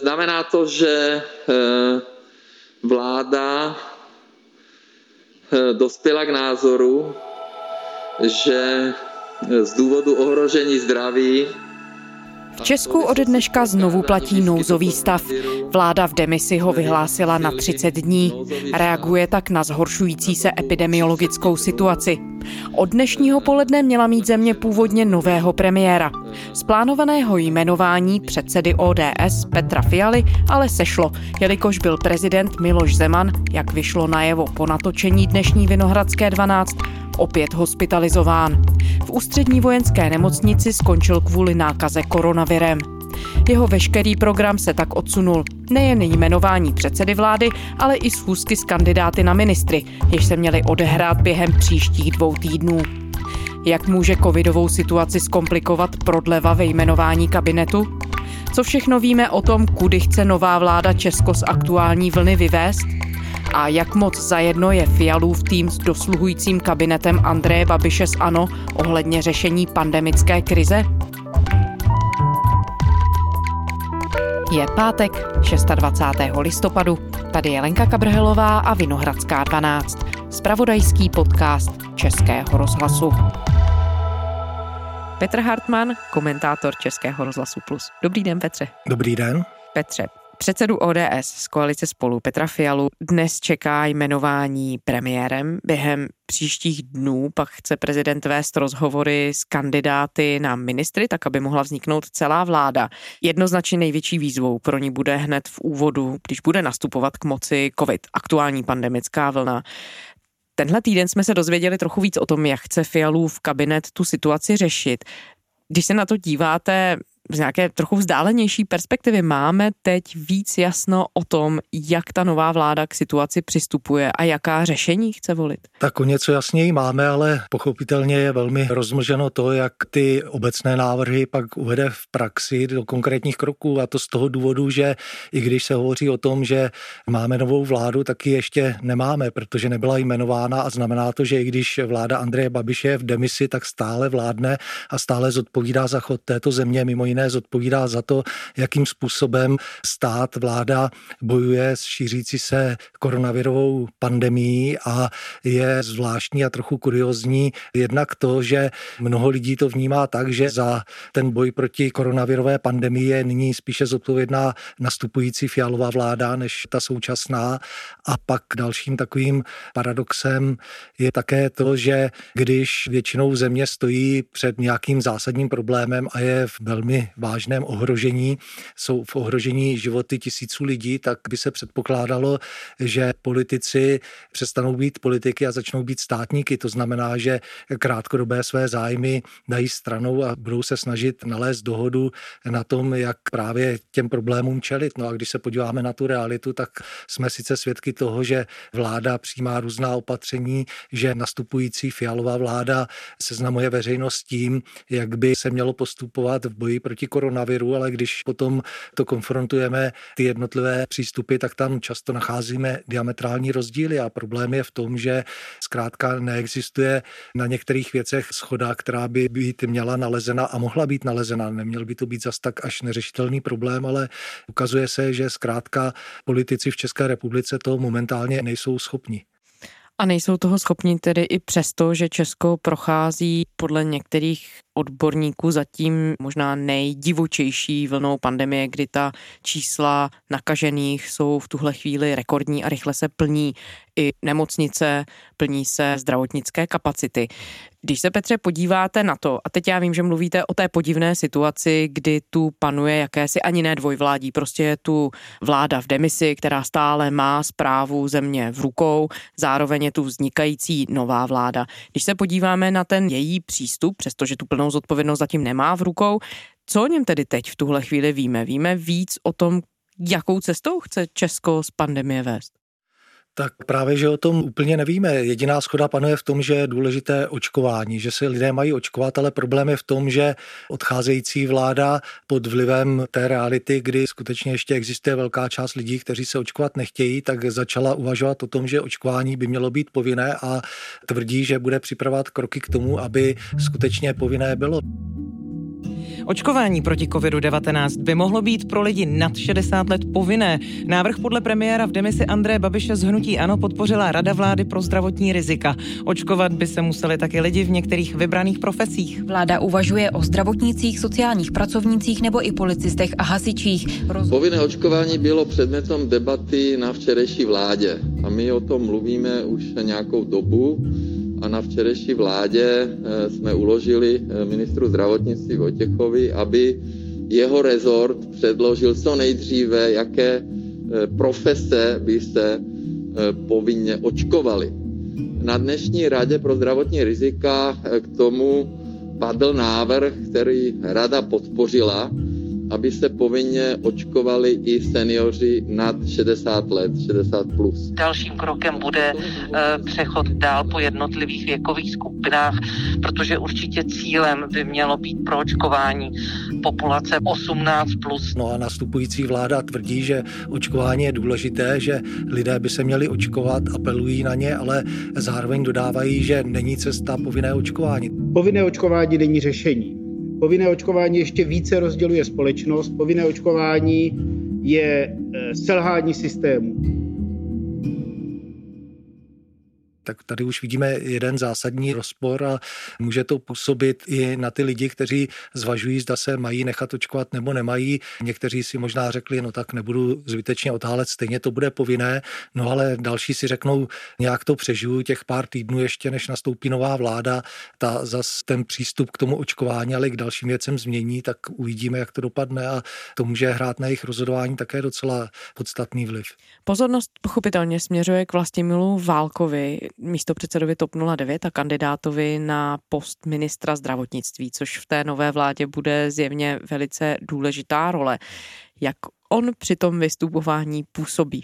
znamená to, že vláda dospěla k názoru, že z důvodu ohrožení zdraví v Česku ode dneška znovu platí nouzový stav. Vláda v demisi ho vyhlásila na 30 dní. Reaguje tak na zhoršující se epidemiologickou situaci. Od dnešního poledne měla mít země původně nového premiéra. Z plánovaného jmenování předsedy ODS Petra Fialy ale sešlo, jelikož byl prezident Miloš Zeman, jak vyšlo najevo po natočení dnešní Vinohradské 12, opět hospitalizován. V ústřední vojenské nemocnici skončil kvůli nákaze koronavirem. Jeho veškerý program se tak odsunul. Nejen jmenování předsedy vlády, ale i schůzky s kandidáty na ministry, jež se měly odehrát během příštích dvou týdnů. Jak může covidovou situaci zkomplikovat prodleva ve jmenování kabinetu? Co všechno víme o tom, kudy chce nová vláda Česko z aktuální vlny vyvést? A jak moc zajedno je Fialův tým s dosluhujícím kabinetem Andreje Babiše z ANO ohledně řešení pandemické krize? Je pátek 26. listopadu. Tady je Lenka Kabrhelová a Vinohradská 12. Spravodajský podcast Českého rozhlasu. Petr Hartmann, komentátor Českého rozhlasu Plus. Dobrý den, Petře. Dobrý den. Petře, Předsedu ODS z koalice spolu Petra Fialu dnes čeká jmenování premiérem. Během příštích dnů pak chce prezident vést rozhovory s kandidáty na ministry, tak aby mohla vzniknout celá vláda. Jednoznačně největší výzvou pro ní bude hned v úvodu, když bude nastupovat k moci COVID, aktuální pandemická vlna. Tenhle týden jsme se dozvěděli trochu víc o tom, jak chce Fialův kabinet tu situaci řešit. Když se na to díváte z nějaké trochu vzdálenější perspektivy máme teď víc jasno o tom, jak ta nová vláda k situaci přistupuje a jaká řešení chce volit? Tak o něco jasněji máme, ale pochopitelně je velmi rozmlženo to, jak ty obecné návrhy pak uvede v praxi do konkrétních kroků a to z toho důvodu, že i když se hovoří o tom, že máme novou vládu, tak ji ještě nemáme, protože nebyla jmenována a znamená to, že i když vláda Andreje Babiše je v demisi, tak stále vládne a stále zodpovídá za chod této země, mimo jiné jiné zodpovídá za to, jakým způsobem stát, vláda bojuje s šířící se koronavirovou pandemí a je zvláštní a trochu kuriozní jednak to, že mnoho lidí to vnímá tak, že za ten boj proti koronavirové pandemii je nyní spíše zodpovědná nastupující fialová vláda než ta současná. A pak dalším takovým paradoxem je také to, že když většinou země stojí před nějakým zásadním problémem a je v vážném ohrožení, jsou v ohrožení životy tisíců lidí, tak by se předpokládalo, že politici přestanou být politiky a začnou být státníky. To znamená, že krátkodobé své zájmy dají stranou a budou se snažit nalézt dohodu na tom, jak právě těm problémům čelit. No a když se podíváme na tu realitu, tak jsme sice svědky toho, že vláda přijímá různá opatření, že nastupující fialová vláda seznamuje veřejnost tím, jak by se mělo postupovat v boji proti koronaviru, ale když potom to konfrontujeme, ty jednotlivé přístupy, tak tam často nacházíme diametrální rozdíly a problém je v tom, že zkrátka neexistuje na některých věcech schoda, která by být měla nalezena a mohla být nalezena. Neměl by to být zas tak až neřešitelný problém, ale ukazuje se, že zkrátka politici v České republice to momentálně nejsou schopni. A nejsou toho schopni tedy i přesto, že Česko prochází podle některých odborníků zatím možná nejdivočejší vlnou pandemie, kdy ta čísla nakažených jsou v tuhle chvíli rekordní a rychle se plní i nemocnice, plní se zdravotnické kapacity. Když se, Petře, podíváte na to, a teď já vím, že mluvíte o té podivné situaci, kdy tu panuje jakési ani ne dvojvládí, prostě je tu vláda v demisi, která stále má zprávu země v rukou, zároveň je tu vznikající nová vláda. Když se podíváme na ten její přístup, přestože tu plnou zodpovědnost zatím nemá v rukou, co o něm tedy teď v tuhle chvíli víme? Víme víc o tom, jakou cestou chce Česko z pandemie vést? Tak právě, že o tom úplně nevíme. Jediná schoda panuje v tom, že je důležité očkování, že se lidé mají očkovat, ale problém je v tom, že odcházející vláda pod vlivem té reality, kdy skutečně ještě existuje velká část lidí, kteří se očkovat nechtějí, tak začala uvažovat o tom, že očkování by mělo být povinné a tvrdí, že bude připravovat kroky k tomu, aby skutečně povinné bylo. Očkování proti COVID-19 by mohlo být pro lidi nad 60 let povinné. Návrh podle premiéra v demisi Andreje Babiše z Hnutí Ano podpořila Rada vlády pro zdravotní rizika. Očkovat by se museli taky lidi v některých vybraných profesích. Vláda uvažuje o zdravotnících, sociálních pracovnících nebo i policistech a hasičích. Roz... Povinné očkování bylo předmětem debaty na včerejší vládě a my o tom mluvíme už nějakou dobu a na včerejší vládě eh, jsme uložili eh, ministru zdravotnictví Vojtěchovi, aby jeho rezort předložil co nejdříve, jaké eh, profese by se povinně očkovaly. Na dnešní radě pro zdravotní rizika k tomu padl návrh, který rada podpořila, aby se povinně očkovali i seniori nad 60 let, 60 plus. Dalším krokem bude eh, přechod dál po jednotlivých věkových skupinách, protože určitě cílem by mělo být pro očkování populace 18 plus. No a nastupující vláda tvrdí, že očkování je důležité, že lidé by se měli očkovat, apelují na ně, ale zároveň dodávají, že není cesta povinné očkování. Povinné očkování není řešení. Povinné očkování ještě více rozděluje společnost. Povinné očkování je eh, selhání systému tak tady už vidíme jeden zásadní rozpor a může to působit i na ty lidi, kteří zvažují, zda se mají nechat očkovat nebo nemají. Někteří si možná řekli, no tak nebudu zbytečně otálet, stejně to bude povinné, no ale další si řeknou, nějak to přežiju těch pár týdnů ještě, než nastoupí nová vláda, ta zas ten přístup k tomu očkování, ale i k dalším věcem změní, tak uvidíme, jak to dopadne a to může hrát na jejich rozhodování také docela podstatný vliv. Pozornost pochopitelně směřuje k Vlastimilu Válkovi místo předsedovi TOP 09 a kandidátovi na post ministra zdravotnictví, což v té nové vládě bude zjevně velice důležitá role. Jak on při tom vystupování působí?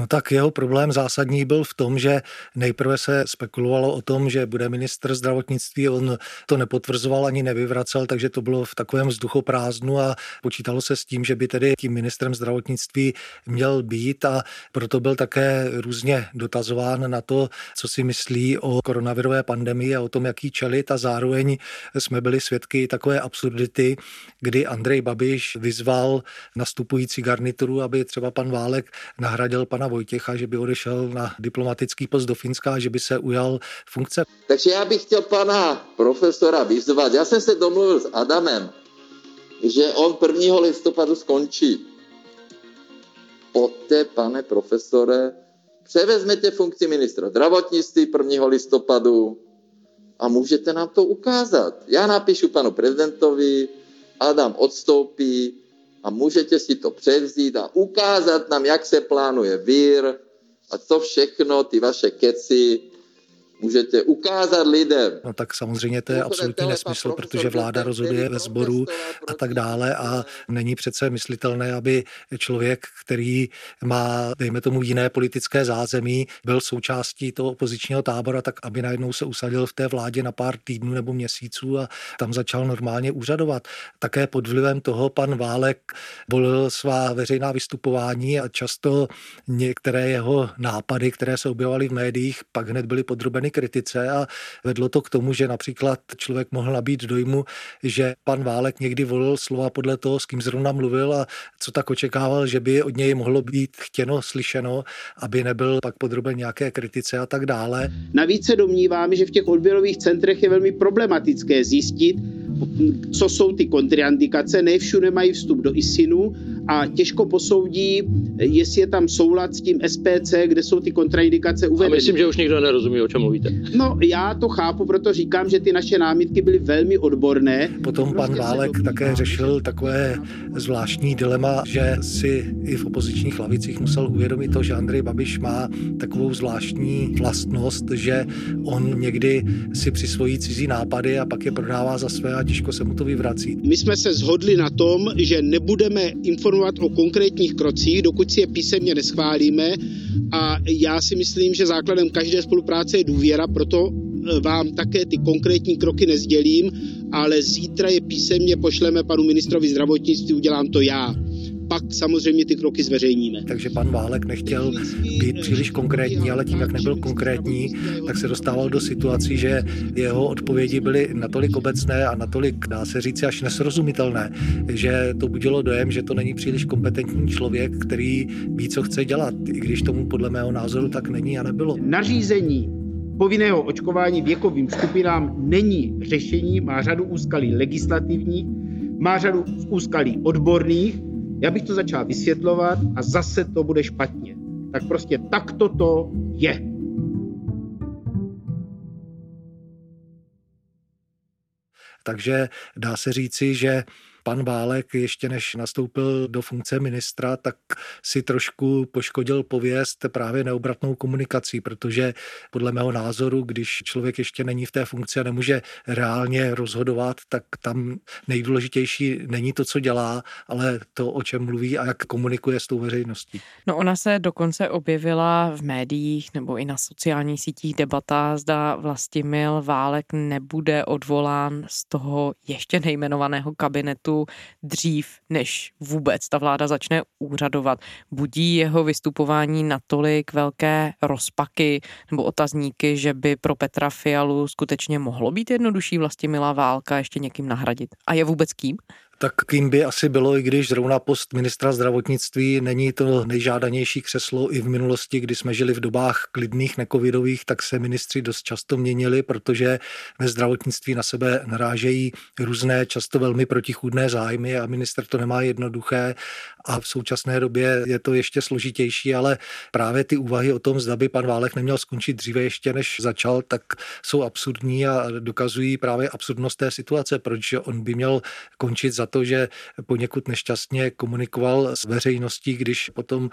No tak jeho problém zásadní byl v tom, že nejprve se spekulovalo o tom, že bude ministr zdravotnictví, on to nepotvrzoval ani nevyvracel, takže to bylo v takovém vzduchoprázdnu a počítalo se s tím, že by tedy tím ministrem zdravotnictví měl být a proto byl také různě dotazován na to, co si myslí o koronavirové pandemii a o tom, jaký čelit. A zároveň jsme byli svědky takové absurdity, kdy Andrej Babiš vyzval nastupující garnituru, aby třeba pan Válek nahradil pan pana Vojtěcha, že by odešel na diplomatický post do Finska, že by se ujal funkce. Takže já bych chtěl pana profesora vyzvat. Já jsem se domluvil s Adamem, že on 1. listopadu skončí. Poté, pane profesore, převezmete funkci ministra zdravotnictví 1. listopadu a můžete nám to ukázat. Já napíšu panu prezidentovi, Adam odstoupí, a můžete si to převzít a ukázat nám, jak se plánuje vír a co všechno, ty vaše keci, můžete ukázat lidem. No tak samozřejmě to je absolutní nesmysl, protože vláda rozhoduje ve sboru a tak dále a není přece myslitelné, aby člověk, který má, dejme tomu, jiné politické zázemí, byl součástí toho opozičního tábora, tak aby najednou se usadil v té vládě na pár týdnů nebo měsíců a tam začal normálně úřadovat. Také pod vlivem toho pan Válek volil svá veřejná vystupování a často některé jeho nápady, které se objevovaly v médiích, pak hned byly podrobeny kritice a vedlo to k tomu, že například člověk mohl nabít dojmu, že pan Válek někdy volil slova podle toho, s kým zrovna mluvil a co tak očekával, že by od něj mohlo být chtěno, slyšeno, aby nebyl pak podroben nějaké kritice a tak dále. Navíc se domnívám, že v těch odběrových centrech je velmi problematické zjistit, co jsou ty kontraindikace. Ne všude mají vstup do ISINu a těžko posoudí, jestli je tam soulad s tím SPC, kde jsou ty kontraindikace uvedeny. A myslím, že už nikdo nerozumí, o čem mluvíte. No, já to chápu, proto říkám, že ty naše námitky byly velmi odborné. Potom pan Válek také řešil takové zvláštní dilema, že si i v opozičních lavicích musel uvědomit to, že Andrej Babiš má takovou zvláštní vlastnost, že on někdy si přisvojí cizí nápady a pak je prodává za své a těžko se mu to vyvrací. My jsme se shodli na tom, že nebudeme informovat o konkrétních krocích, dokud si je písemně neschválíme a já si myslím, že základem každé spolupráce je důvěra, proto e, vám také ty konkrétní kroky nezdělím, ale zítra je písemně pošleme panu ministrovi zdravotnictví, udělám to já. Pak samozřejmě ty kroky zveřejníme. Takže pan Válek nechtěl být příliš konkrétní, ale tím, jak nebyl konkrétní, tak se dostával do situací, že jeho odpovědi byly natolik obecné a natolik, dá se říct, až nesrozumitelné, že to budilo dojem, že to není příliš kompetentní člověk, který ví, co chce dělat, i když tomu podle mého názoru tak není a nebylo. Nařízení povinného očkování věkovým skupinám není řešení, má řadu úskalí legislativních, má řadu úskalí odborných. Já bych to začal vysvětlovat a zase to bude špatně. Tak prostě takto to je. Takže dá se říci, že pan Válek ještě než nastoupil do funkce ministra, tak si trošku poškodil pověst právě neobratnou komunikací, protože podle mého názoru, když člověk ještě není v té funkci a nemůže reálně rozhodovat, tak tam nejdůležitější není to, co dělá, ale to, o čem mluví a jak komunikuje s tou veřejností. No ona se dokonce objevila v médiích nebo i na sociálních sítích debata, zda Vlastimil Válek nebude odvolán z toho ještě nejmenovaného kabinetu dřív, než vůbec ta vláda začne úřadovat. Budí jeho vystupování natolik velké rozpaky nebo otazníky, že by pro Petra Fialu skutečně mohlo být jednodušší vlastně milá válka ještě někým nahradit. A je vůbec kým? Tak kým by asi bylo, i když zrovna post ministra zdravotnictví není to nejžádanější křeslo i v minulosti, kdy jsme žili v dobách klidných, nekovidových, tak se ministři dost často měnili, protože ve zdravotnictví na sebe narážejí různé, často velmi protichůdné zájmy a minister to nemá jednoduché. A v současné době je to ještě složitější, ale právě ty úvahy o tom, zda by pan Válek neměl skončit dříve ještě než začal, tak jsou absurdní a dokazují právě absurdnost té situace, proč on by měl končit za to, že poněkud nešťastně komunikoval s veřejností, když potom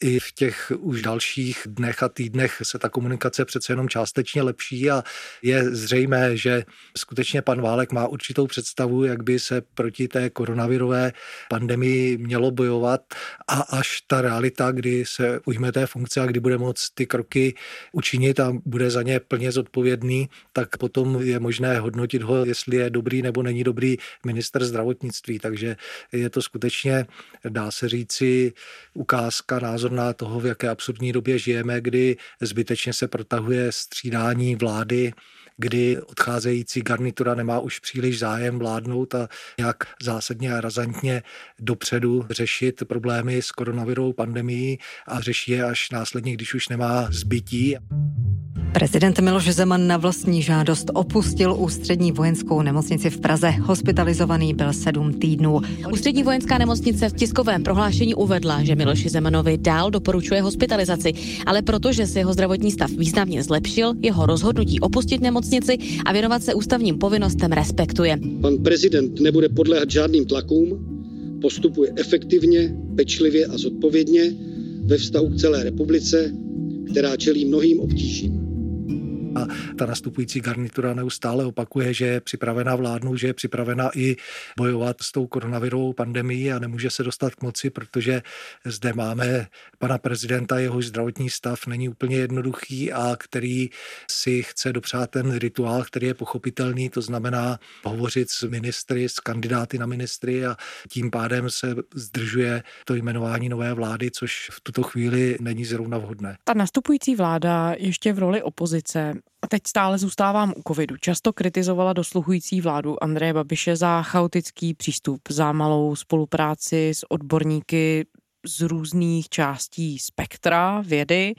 i v těch už dalších dnech a týdnech se ta komunikace přece jenom částečně lepší a je zřejmé, že skutečně pan Válek má určitou představu, jak by se proti té koronavirové pandemii mělo bojovat a až ta realita, kdy se ujme té funkce a kdy bude moct ty kroky učinit a bude za ně plně zodpovědný, tak potom je možné hodnotit ho, jestli je dobrý nebo není dobrý minister zdravotnictví zdravotnictví. Takže je to skutečně, dá se říci, ukázka názorná toho, v jaké absurdní době žijeme, kdy zbytečně se protahuje střídání vlády kdy odcházející garnitura nemá už příliš zájem vládnout a jak zásadně a razantně dopředu řešit problémy s koronavirovou pandemií a řeší je až následně, když už nemá zbytí. Prezident Miloš Zeman na vlastní žádost opustil ústřední vojenskou nemocnici v Praze. Hospitalizovaný byl sedm týdnů. Ústřední vojenská nemocnice v tiskovém prohlášení uvedla, že Miloši Zemanovi dál doporučuje hospitalizaci, ale protože se jeho zdravotní stav významně zlepšil, jeho rozhodnutí opustit nemocnici a věnovat se ústavním povinnostem respektuje. Pan prezident nebude podléhat žádným tlakům, postupuje efektivně, pečlivě a zodpovědně ve vztahu k celé republice, která čelí mnohým obtížím a ta nastupující garnitura neustále opakuje, že je připravena vládnout, že je připravena i bojovat s tou koronavirovou pandemií a nemůže se dostat k moci, protože zde máme pana prezidenta, jehož zdravotní stav není úplně jednoduchý a který si chce dopřát ten rituál, který je pochopitelný, to znamená hovořit s ministry, s kandidáty na ministry a tím pádem se zdržuje to jmenování nové vlády, což v tuto chvíli není zrovna vhodné. Ta nastupující vláda ještě v roli opozice a teď stále zůstávám u covidu. Často kritizovala dosluhující vládu Andreje Babiše za chaotický přístup, za malou spolupráci s odborníky z různých částí spektra vědy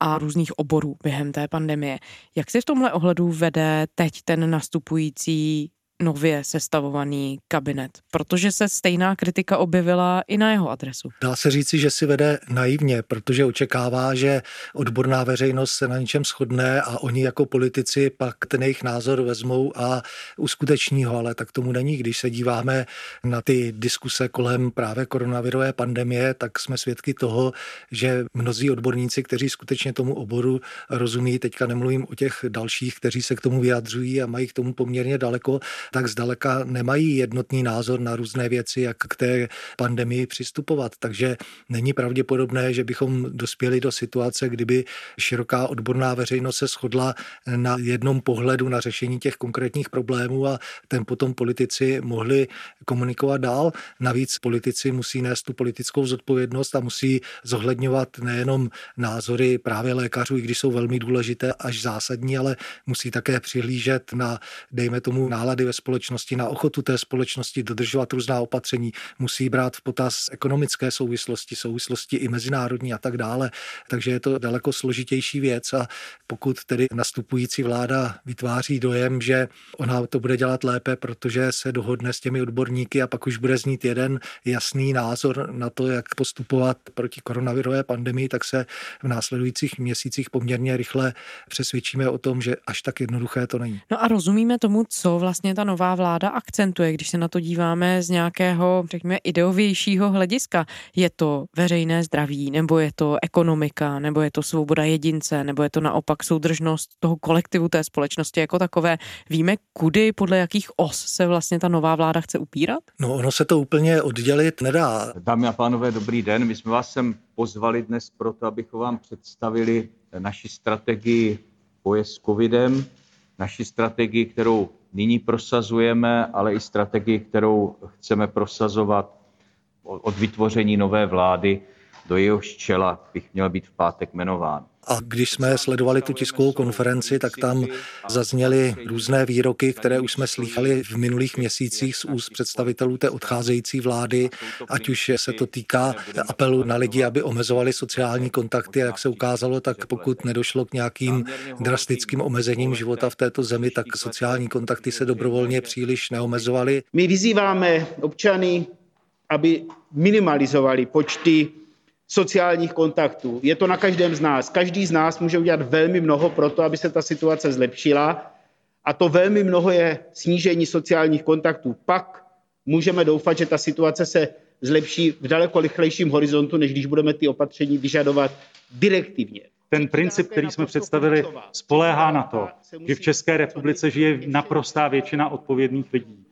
a různých oborů během té pandemie. Jak se v tomhle ohledu vede teď ten nastupující nově sestavovaný kabinet, protože se stejná kritika objevila i na jeho adresu. Dá se říci, že si vede naivně, protože očekává, že odborná veřejnost se na něčem shodne a oni jako politici pak ten jejich názor vezmou a uskuteční ho, ale tak tomu není. Když se díváme na ty diskuse kolem právě koronavirové pandemie, tak jsme svědky toho, že mnozí odborníci, kteří skutečně tomu oboru rozumí, teďka nemluvím o těch dalších, kteří se k tomu vyjadřují a mají k tomu poměrně daleko, tak zdaleka nemají jednotný názor na různé věci, jak k té pandemii přistupovat. Takže není pravděpodobné, že bychom dospěli do situace, kdyby široká odborná veřejnost se shodla na jednom pohledu na řešení těch konkrétních problémů a ten potom politici mohli komunikovat dál. Navíc politici musí nést tu politickou zodpovědnost a musí zohledňovat nejenom názory právě lékařů, i když jsou velmi důležité až zásadní, ale musí také přihlížet na, dejme tomu, nálady ve společnosti, na ochotu té společnosti dodržovat různá opatření, musí brát v potaz ekonomické souvislosti, souvislosti i mezinárodní a tak dále. Takže je to daleko složitější věc a pokud tedy nastupující vláda vytváří dojem, že ona to bude dělat lépe, protože se dohodne s těmi odborníky a pak už bude znít jeden jasný názor na to, jak postupovat proti koronavirové pandemii, tak se v následujících měsících poměrně rychle přesvědčíme o tom, že až tak jednoduché to není. No a rozumíme tomu, co vlastně ta nová vláda akcentuje, když se na to díváme z nějakého, řekněme, ideovějšího hlediska. Je to veřejné zdraví, nebo je to ekonomika, nebo je to svoboda jedince, nebo je to naopak soudržnost toho kolektivu té společnosti jako takové. Víme, kudy, podle jakých os se vlastně ta nová vláda chce upírat? No, ono se to úplně oddělit nedá. Dámy a pánové, dobrý den. My jsme vás sem pozvali dnes proto, abychom vám představili naši strategii boje s covidem, naši strategii, kterou nyní prosazujeme, ale i strategii, kterou chceme prosazovat od vytvoření nové vlády, do jehož čela bych měl být v pátek jmenován. A když jsme sledovali tu tiskovou konferenci, tak tam zazněly různé výroky, které už jsme slýchali v minulých měsících z úst představitelů té odcházející vlády, ať už se to týká apelu na lidi, aby omezovali sociální kontakty, jak se ukázalo, tak pokud nedošlo k nějakým drastickým omezením života v této zemi, tak sociální kontakty se dobrovolně příliš neomezovaly. My vyzýváme občany, aby minimalizovali počty sociálních kontaktů. Je to na každém z nás. Každý z nás může udělat velmi mnoho pro to, aby se ta situace zlepšila. A to velmi mnoho je snížení sociálních kontaktů. Pak můžeme doufat, že ta situace se zlepší v daleko rychlejším horizontu, než když budeme ty opatření vyžadovat direktivně. Ten princip, který jsme představili, spoléhá na to, že v České republice žije naprostá většina odpovědných lidí,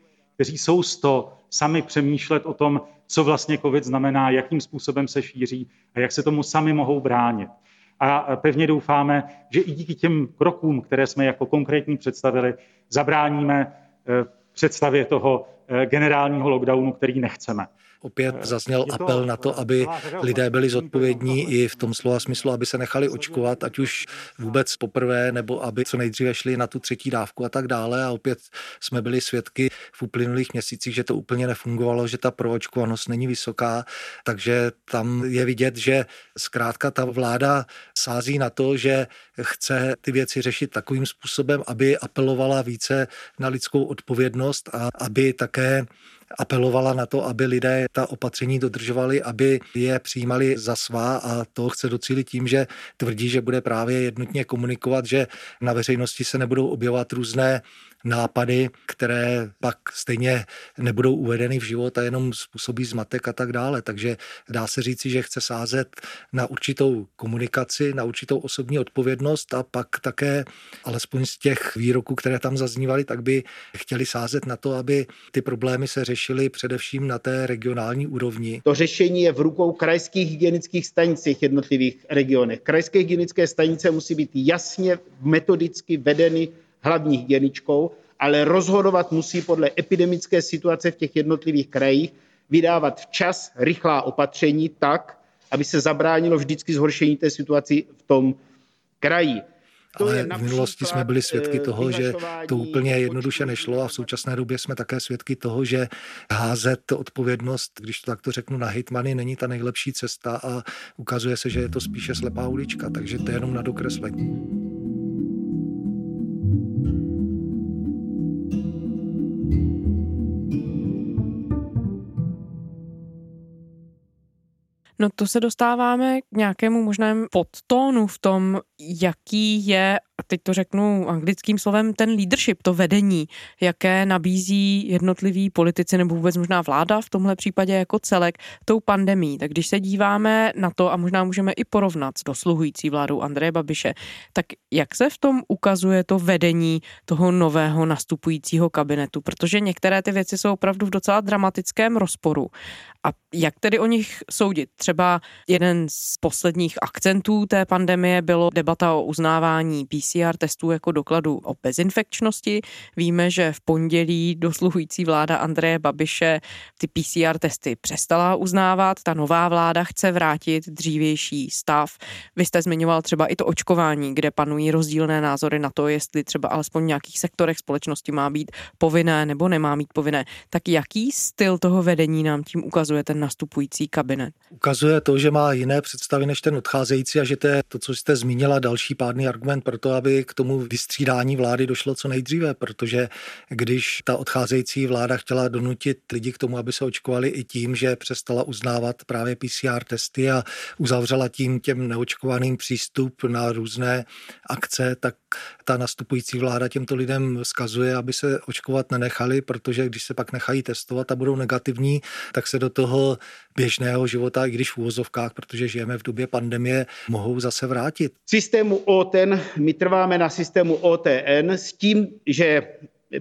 kteří jsou z to sami přemýšlet o tom, co vlastně COVID znamená, jakým způsobem se šíří a jak se tomu sami mohou bránit. A pevně doufáme, že i díky těm krokům, které jsme jako konkrétní představili, zabráníme eh, představě toho eh, generálního lockdownu, který nechceme. Opět eh, zazněl apel na to, aby lidé byli zodpovědní i v tom slova smyslu, aby se nechali očkovat, ať už vůbec poprvé, nebo aby co nejdříve šli na tu třetí dávku a tak dále. A opět jsme byli svědky v uplynulých měsících, že to úplně nefungovalo, že ta proočkovanost není vysoká, takže tam je vidět, že zkrátka ta vláda sází na to, že chce ty věci řešit takovým způsobem, aby apelovala více na lidskou odpovědnost a aby také apelovala na to, aby lidé ta opatření dodržovali, aby je přijímali za svá. A to chce docílit tím, že tvrdí, že bude právě jednotně komunikovat, že na veřejnosti se nebudou objevovat různé nápady, které pak stejně nebudou uvedeny v život a jenom způsobí zmatek a tak dále. Takže dá se říci, že chce sázet na určitou komunikaci, na určitou osobní odpovědnost a pak také, alespoň z těch výroků, které tam zaznívaly, tak by chtěli sázet na to, aby ty problémy se řešily především na té regionální úrovni. To řešení je v rukou krajských hygienických stanicích v jednotlivých regionech. Krajské hygienické stanice musí být jasně metodicky vedeny hlavní hygieničkou, ale rozhodovat musí podle epidemické situace v těch jednotlivých krajích, vydávat včas rychlá opatření tak, aby se zabránilo vždycky zhoršení té situaci v tom kraji. Ale v minulosti jsme byli svědky eh, toho, že to úplně jednoduše nešlo a v současné době jsme také svědky toho, že házet odpovědnost, když to takto řeknu, na hitmany není ta nejlepší cesta a ukazuje se, že je to spíše slepá ulička, takže to je jenom na dokreslení. No to se dostáváme k nějakému možnému podtónu v tom, jaký je teď to řeknu anglickým slovem, ten leadership, to vedení, jaké nabízí jednotliví politici nebo vůbec možná vláda v tomhle případě jako celek tou pandemí. Tak když se díváme na to a možná můžeme i porovnat s dosluhující vládou Andreje Babiše, tak jak se v tom ukazuje to vedení toho nového nastupujícího kabinetu? Protože některé ty věci jsou opravdu v docela dramatickém rozporu. A jak tedy o nich soudit? Třeba jeden z posledních akcentů té pandemie bylo debata o uznávání PCR testů jako dokladu o bezinfekčnosti. Víme, že v pondělí dosluhující vláda Andreje Babiše ty PCR testy přestala uznávat. Ta nová vláda chce vrátit dřívější stav. Vy jste zmiňoval třeba i to očkování, kde panují rozdílné názory na to, jestli třeba alespoň v nějakých sektorech společnosti má být povinné nebo nemá být povinné. Tak jaký styl toho vedení nám tím ukazuje ten nastupující kabinet? Ukazuje to, že má jiné představy než ten odcházející a že to je to, co jste zmínila, další pádný argument pro to, aby k tomu vystřídání vlády došlo co nejdříve, protože když ta odcházející vláda chtěla donutit lidi k tomu, aby se očkovali i tím, že přestala uznávat právě PCR testy a uzavřela tím těm neočkovaným přístup na různé akce, tak ta nastupující vláda těmto lidem skazuje, aby se očkovat nenechali, protože když se pak nechají testovat a budou negativní, tak se do toho běžného života, i když v úvozovkách, protože žijeme v době pandemie, mohou zase vrátit. Systému OTN, my trváme na systému OTN s tím, že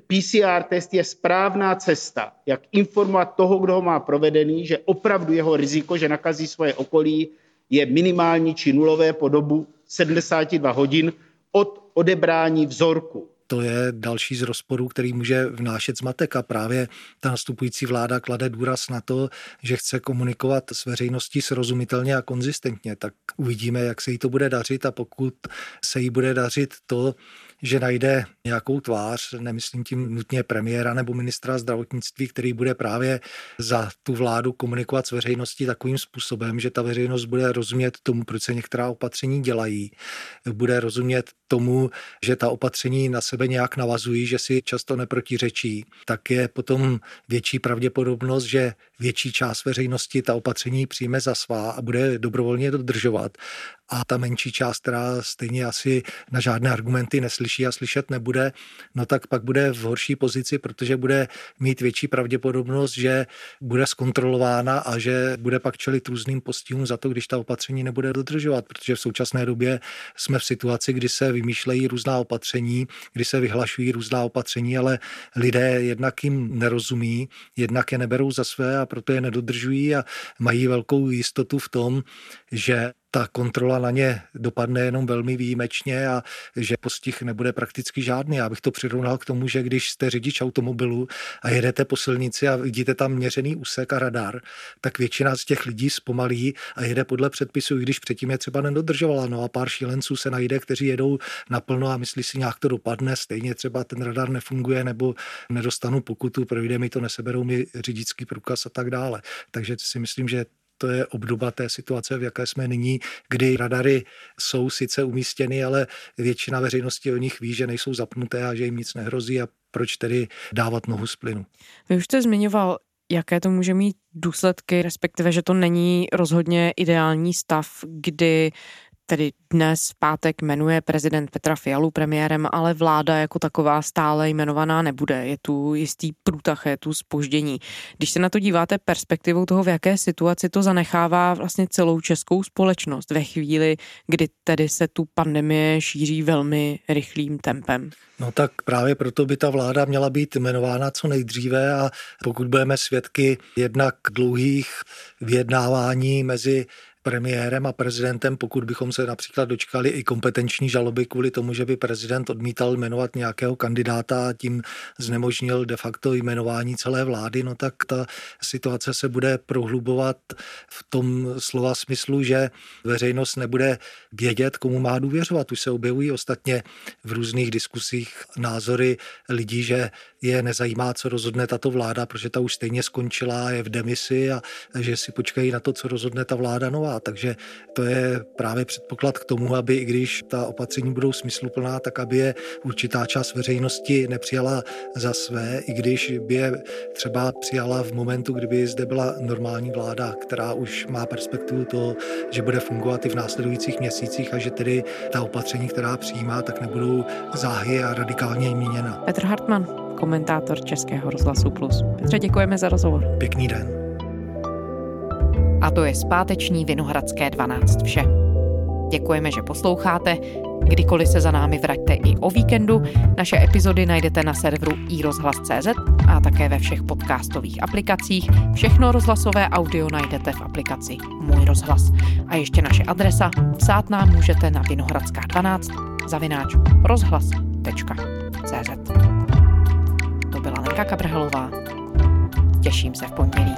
PCR test je správná cesta, jak informovat toho, kdo ho má provedený, že opravdu jeho riziko, že nakazí svoje okolí, je minimální či nulové po dobu 72 hodin od odebrání vzorku to je další z rozporů, který může vnášet zmatek. A právě ta nastupující vláda klade důraz na to, že chce komunikovat s veřejností srozumitelně a konzistentně, tak uvidíme, jak se jí to bude dařit. A pokud se jí bude dařit to, že najde nějakou tvář, nemyslím tím nutně premiéra nebo ministra zdravotnictví, který bude právě za tu vládu komunikovat s veřejností takovým způsobem, že ta veřejnost bude rozumět tomu, proč se některá opatření dělají, bude rozumět tomu, že ta opatření na sebe nějak navazují, že si často neprotiřečí, tak je potom větší pravděpodobnost, že větší část veřejnosti ta opatření přijme za svá a bude dobrovolně dodržovat. A ta menší část, která stejně asi na žádné argumenty neslyší a slyšet nebude, no tak pak bude v horší pozici, protože bude mít větší pravděpodobnost, že bude zkontrolována a že bude pak čelit různým postihům za to, když ta opatření nebude dodržovat, protože v současné době jsme v situaci, kdy se vymýšlejí různá opatření, kdy se vyhlašují různá opatření, ale lidé jednak jim nerozumí, jednak je neberou za své a proto je nedodržují a mají velkou jistotu v tom, že ta kontrola na ně dopadne jenom velmi výjimečně a že postih nebude prakticky žádný. Já bych to přirovnal k tomu, že když jste řidič automobilu a jedete po silnici a vidíte tam měřený úsek a radar, tak většina z těch lidí zpomalí a jede podle předpisů, i když předtím je třeba nedodržovala. No a pár šílenců se najde, kteří jedou naplno a myslí si, nějak to dopadne, stejně třeba ten radar nefunguje nebo nedostanu pokutu, projde mi to, neseberou mi řidičský průkaz a tak dále. Takže si myslím, že to je obdoba té situace, v jaké jsme nyní, kdy radary jsou sice umístěny, ale většina veřejnosti o nich ví, že nejsou zapnuté a že jim nic nehrozí a proč tedy dávat nohu z plynu. Vy už jste zmiňoval jaké to může mít důsledky, respektive, že to není rozhodně ideální stav, kdy tedy dnes v pátek jmenuje prezident Petra Fialu premiérem, ale vláda jako taková stále jmenovaná nebude. Je tu jistý průtah, je tu spoždění. Když se na to díváte perspektivou toho, v jaké situaci to zanechává vlastně celou českou společnost ve chvíli, kdy tedy se tu pandemie šíří velmi rychlým tempem. No tak právě proto by ta vláda měla být jmenována co nejdříve a pokud budeme svědky jednak dlouhých vyjednávání mezi premiérem a prezidentem, pokud bychom se například dočkali i kompetenční žaloby kvůli tomu, že by prezident odmítal jmenovat nějakého kandidáta a tím znemožnil de facto jmenování celé vlády, no tak ta situace se bude prohlubovat v tom slova smyslu, že veřejnost nebude vědět, komu má důvěřovat. Už se objevují ostatně v různých diskusích názory lidí, že je nezajímá, co rozhodne tato vláda, protože ta už stejně skončila, je v demisi a že si počkají na to, co rozhodne ta vláda nová. Takže to je právě předpoklad k tomu, aby i když ta opatření budou smysluplná, tak aby je určitá část veřejnosti nepřijala za své, i když by je třeba přijala v momentu, kdyby zde byla normální vláda, která už má perspektivu toho, že bude fungovat i v následujících měsících a že tedy ta opatření, která přijímá, tak nebudou záhy a radikálně měněna. Petr Hartmann, komentátor Českého rozhlasu Plus. Petře, děkujeme za rozhovor. Pěkný den. A to je zpáteční Vinohradské 12 vše. Děkujeme, že posloucháte. Kdykoliv se za námi vraťte i o víkendu. Naše epizody najdete na serveru iRozhlas.cz a také ve všech podcastových aplikacích. Všechno rozhlasové audio najdete v aplikaci Můj rozhlas. A ještě naše adresa. Psát nám můžete na Vinohradská 12 zavináč rozhlas.cz Lenka Kabrhelová. Těším se v pondělí.